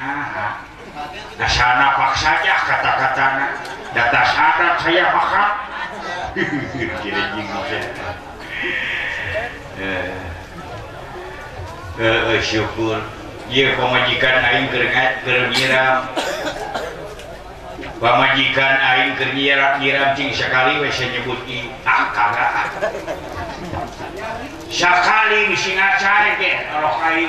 punya ke sana paksanya kata-katanya data syarat saya bak pejikan airbiram pemajikan air kegeragiramkali menyebutyakali deh kalau lain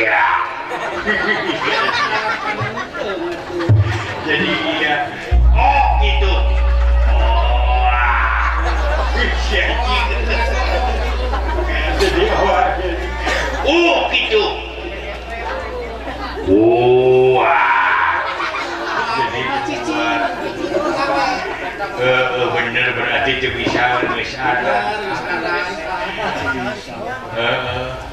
iya jadi iya oh gitu oh ah. jadi awal oh eh, gitu oh jadi uh, uh, eh, bener berarti itu bisa nulis ada uh, uh.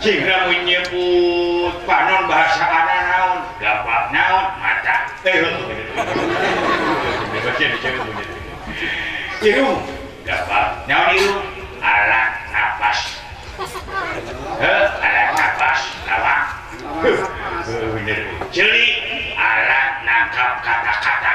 ci menyepu panon bahasa dapat naon mata dapatnya alat nafas alat nangkap kata-kata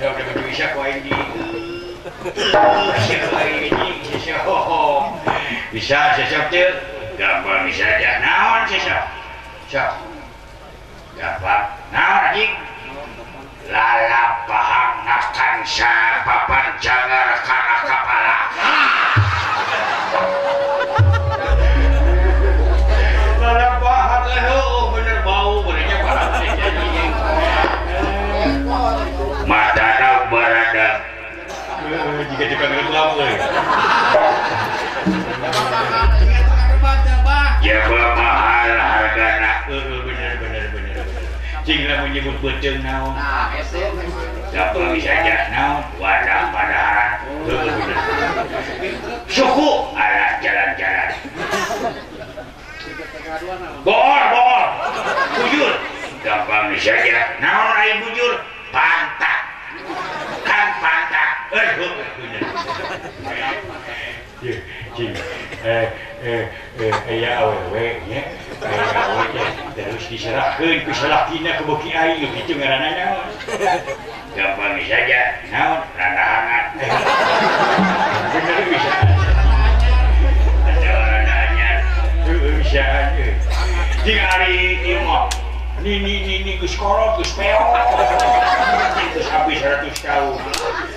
bisa na lala paahkan papan jangan benerbau suhu jalan-jalanjudgampangkirawujur pantai scorespelkou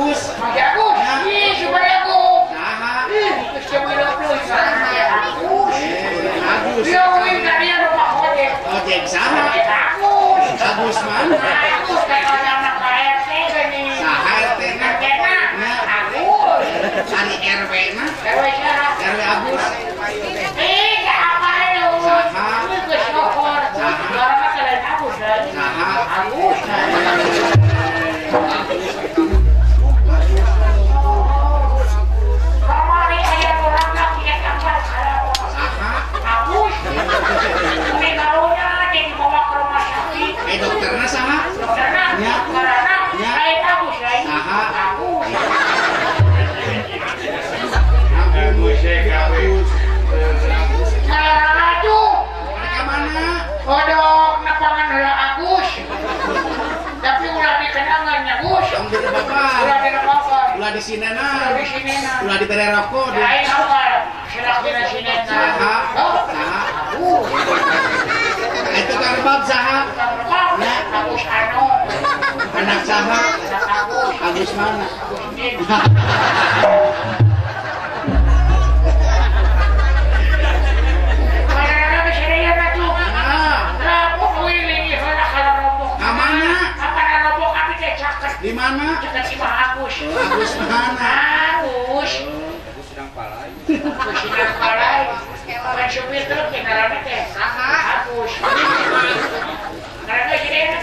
agus pakai iya. ih aku iya. ya, nah, kan nah, kan. kan. nah. ih cuma aku sama agus dia ojek sama agus agus mana agus anak rt ini rt nah cari rw mah rw rw agus apa agus agus agus agus agus Kodok, nepangan ulah agus. Tapi ulah di kenangan ya gus. Ulah di rokok. Ulah di sinena. Ulah di sinena. Ulah di tere rokok. Ya ini apa? Silak di sinena. Saha. Saha. Agus. Eh, Itu kan bab saha. Ya. Agus anu. Anak saha. Agus mana? Agus ini. Di mana? Dekat si Pak Agus. Agus mana? Agus. Agus sedang palai. Agus sedang palai. Bukan supir truk ya karena teh. Agus. Karena jadi enak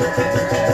¡Gracias!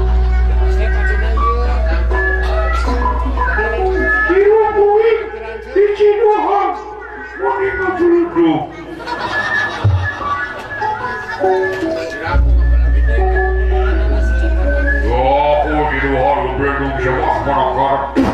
morning Maturu group. Oh, oh, you know how to bring them to us,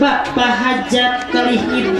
bak bahajat kelih ibu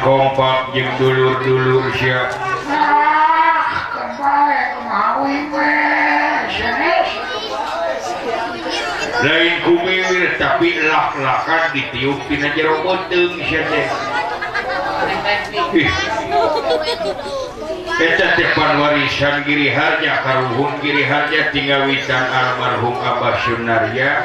kompak je dulu tapilah ditiuppin Jero ko depan warisan kiri harga karruhun kiri harga tinggalang Albar hungkapbar sebenarnya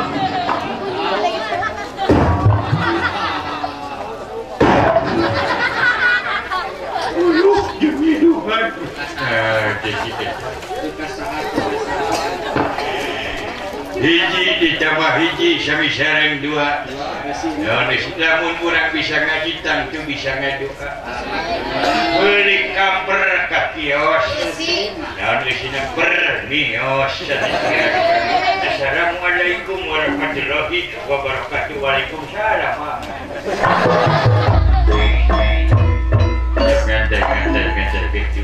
biji di Jaji pun kurang bisa ngajitan bisangejukan oleh kampkios Assalamualaikum warahmatullahi wabarakatuh waalaikumsa juga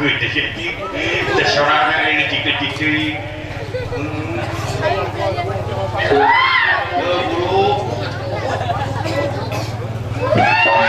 duit jadi sesorangan ini cikir cikir Ayo, ayo, ayo, ayo,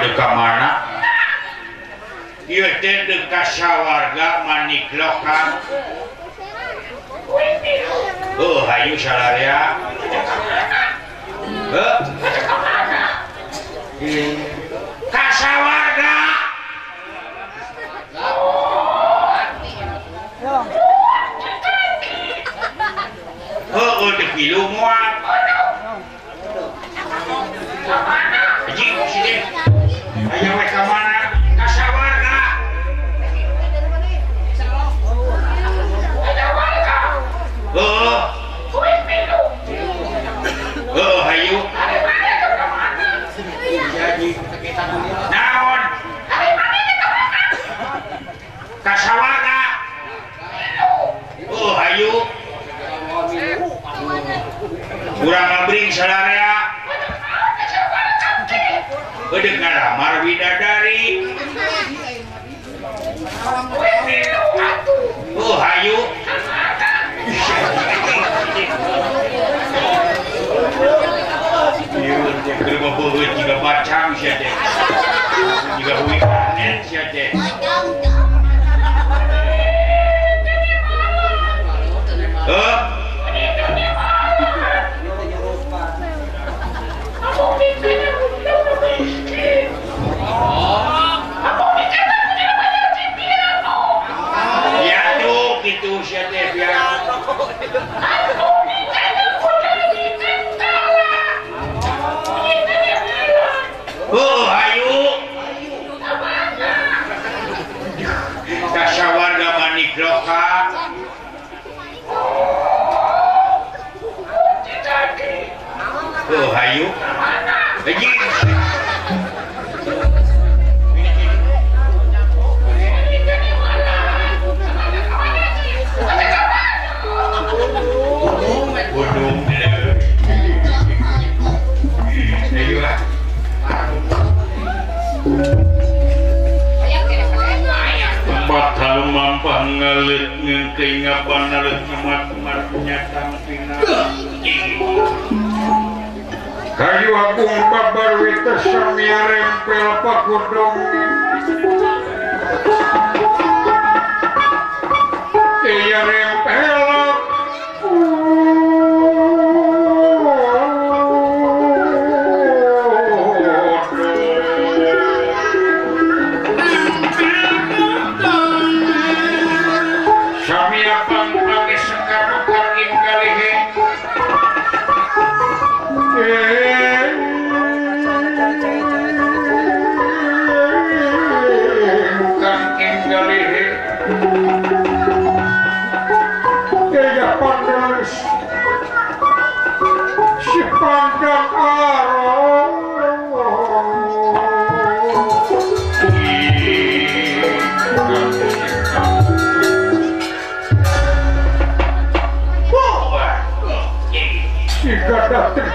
de kamar you e the kas warga maniklokan Oh hayyu salaca warga kilo warna पुरा नौकरी छड़ा रहे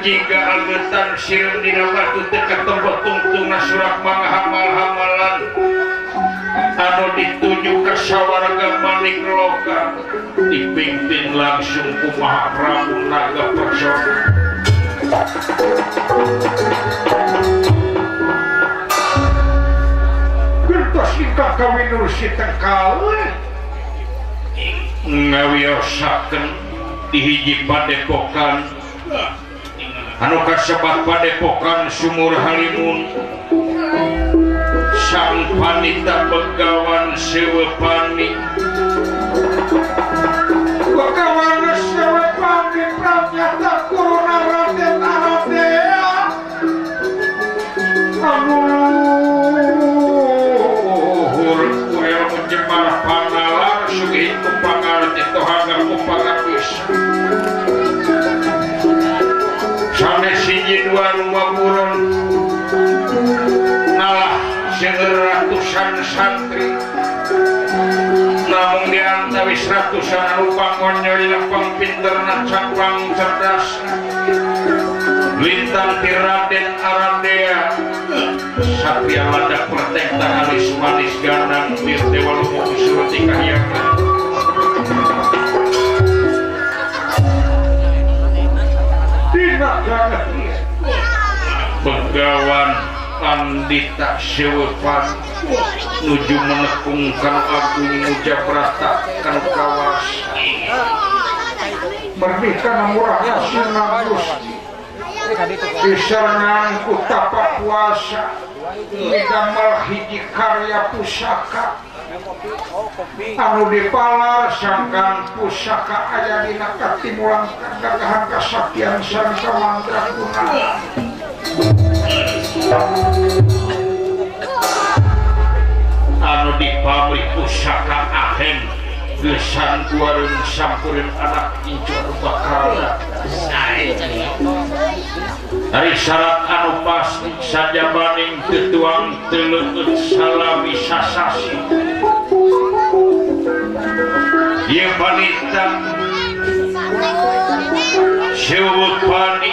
jikatan sidinawa deket tempatungan suratmalhamlan Ad ditunjuk kesyawaraga maning lokal diimpi langsung pe marambunga perakan dihiji bad Kokan kassebat pada Poran sumur Halmun samppan nita pegawan sepanmi Wis ratusan rupangon nyelilah pinter cakwang cerdas Lintang tiraden arandea Satria ladak pertek tangalis manis ganang Mir dewa lumuk surti kahyangan Dina pegawan Begawan Andita sewepan nuju aku agung muja beratakan kawas merdeka murah hasil bagus diserengan tapak puasa Nidamel hiji karya pusaka Anu dipalar sangkan pusaka ayah dina katimulang kagagahan kasaktian sangka mantra guna An di pabrikpusaha Ahem berungkur anak bak daris anu pasti saja banding ketuaan telunut salah bisa sasi wanita se yang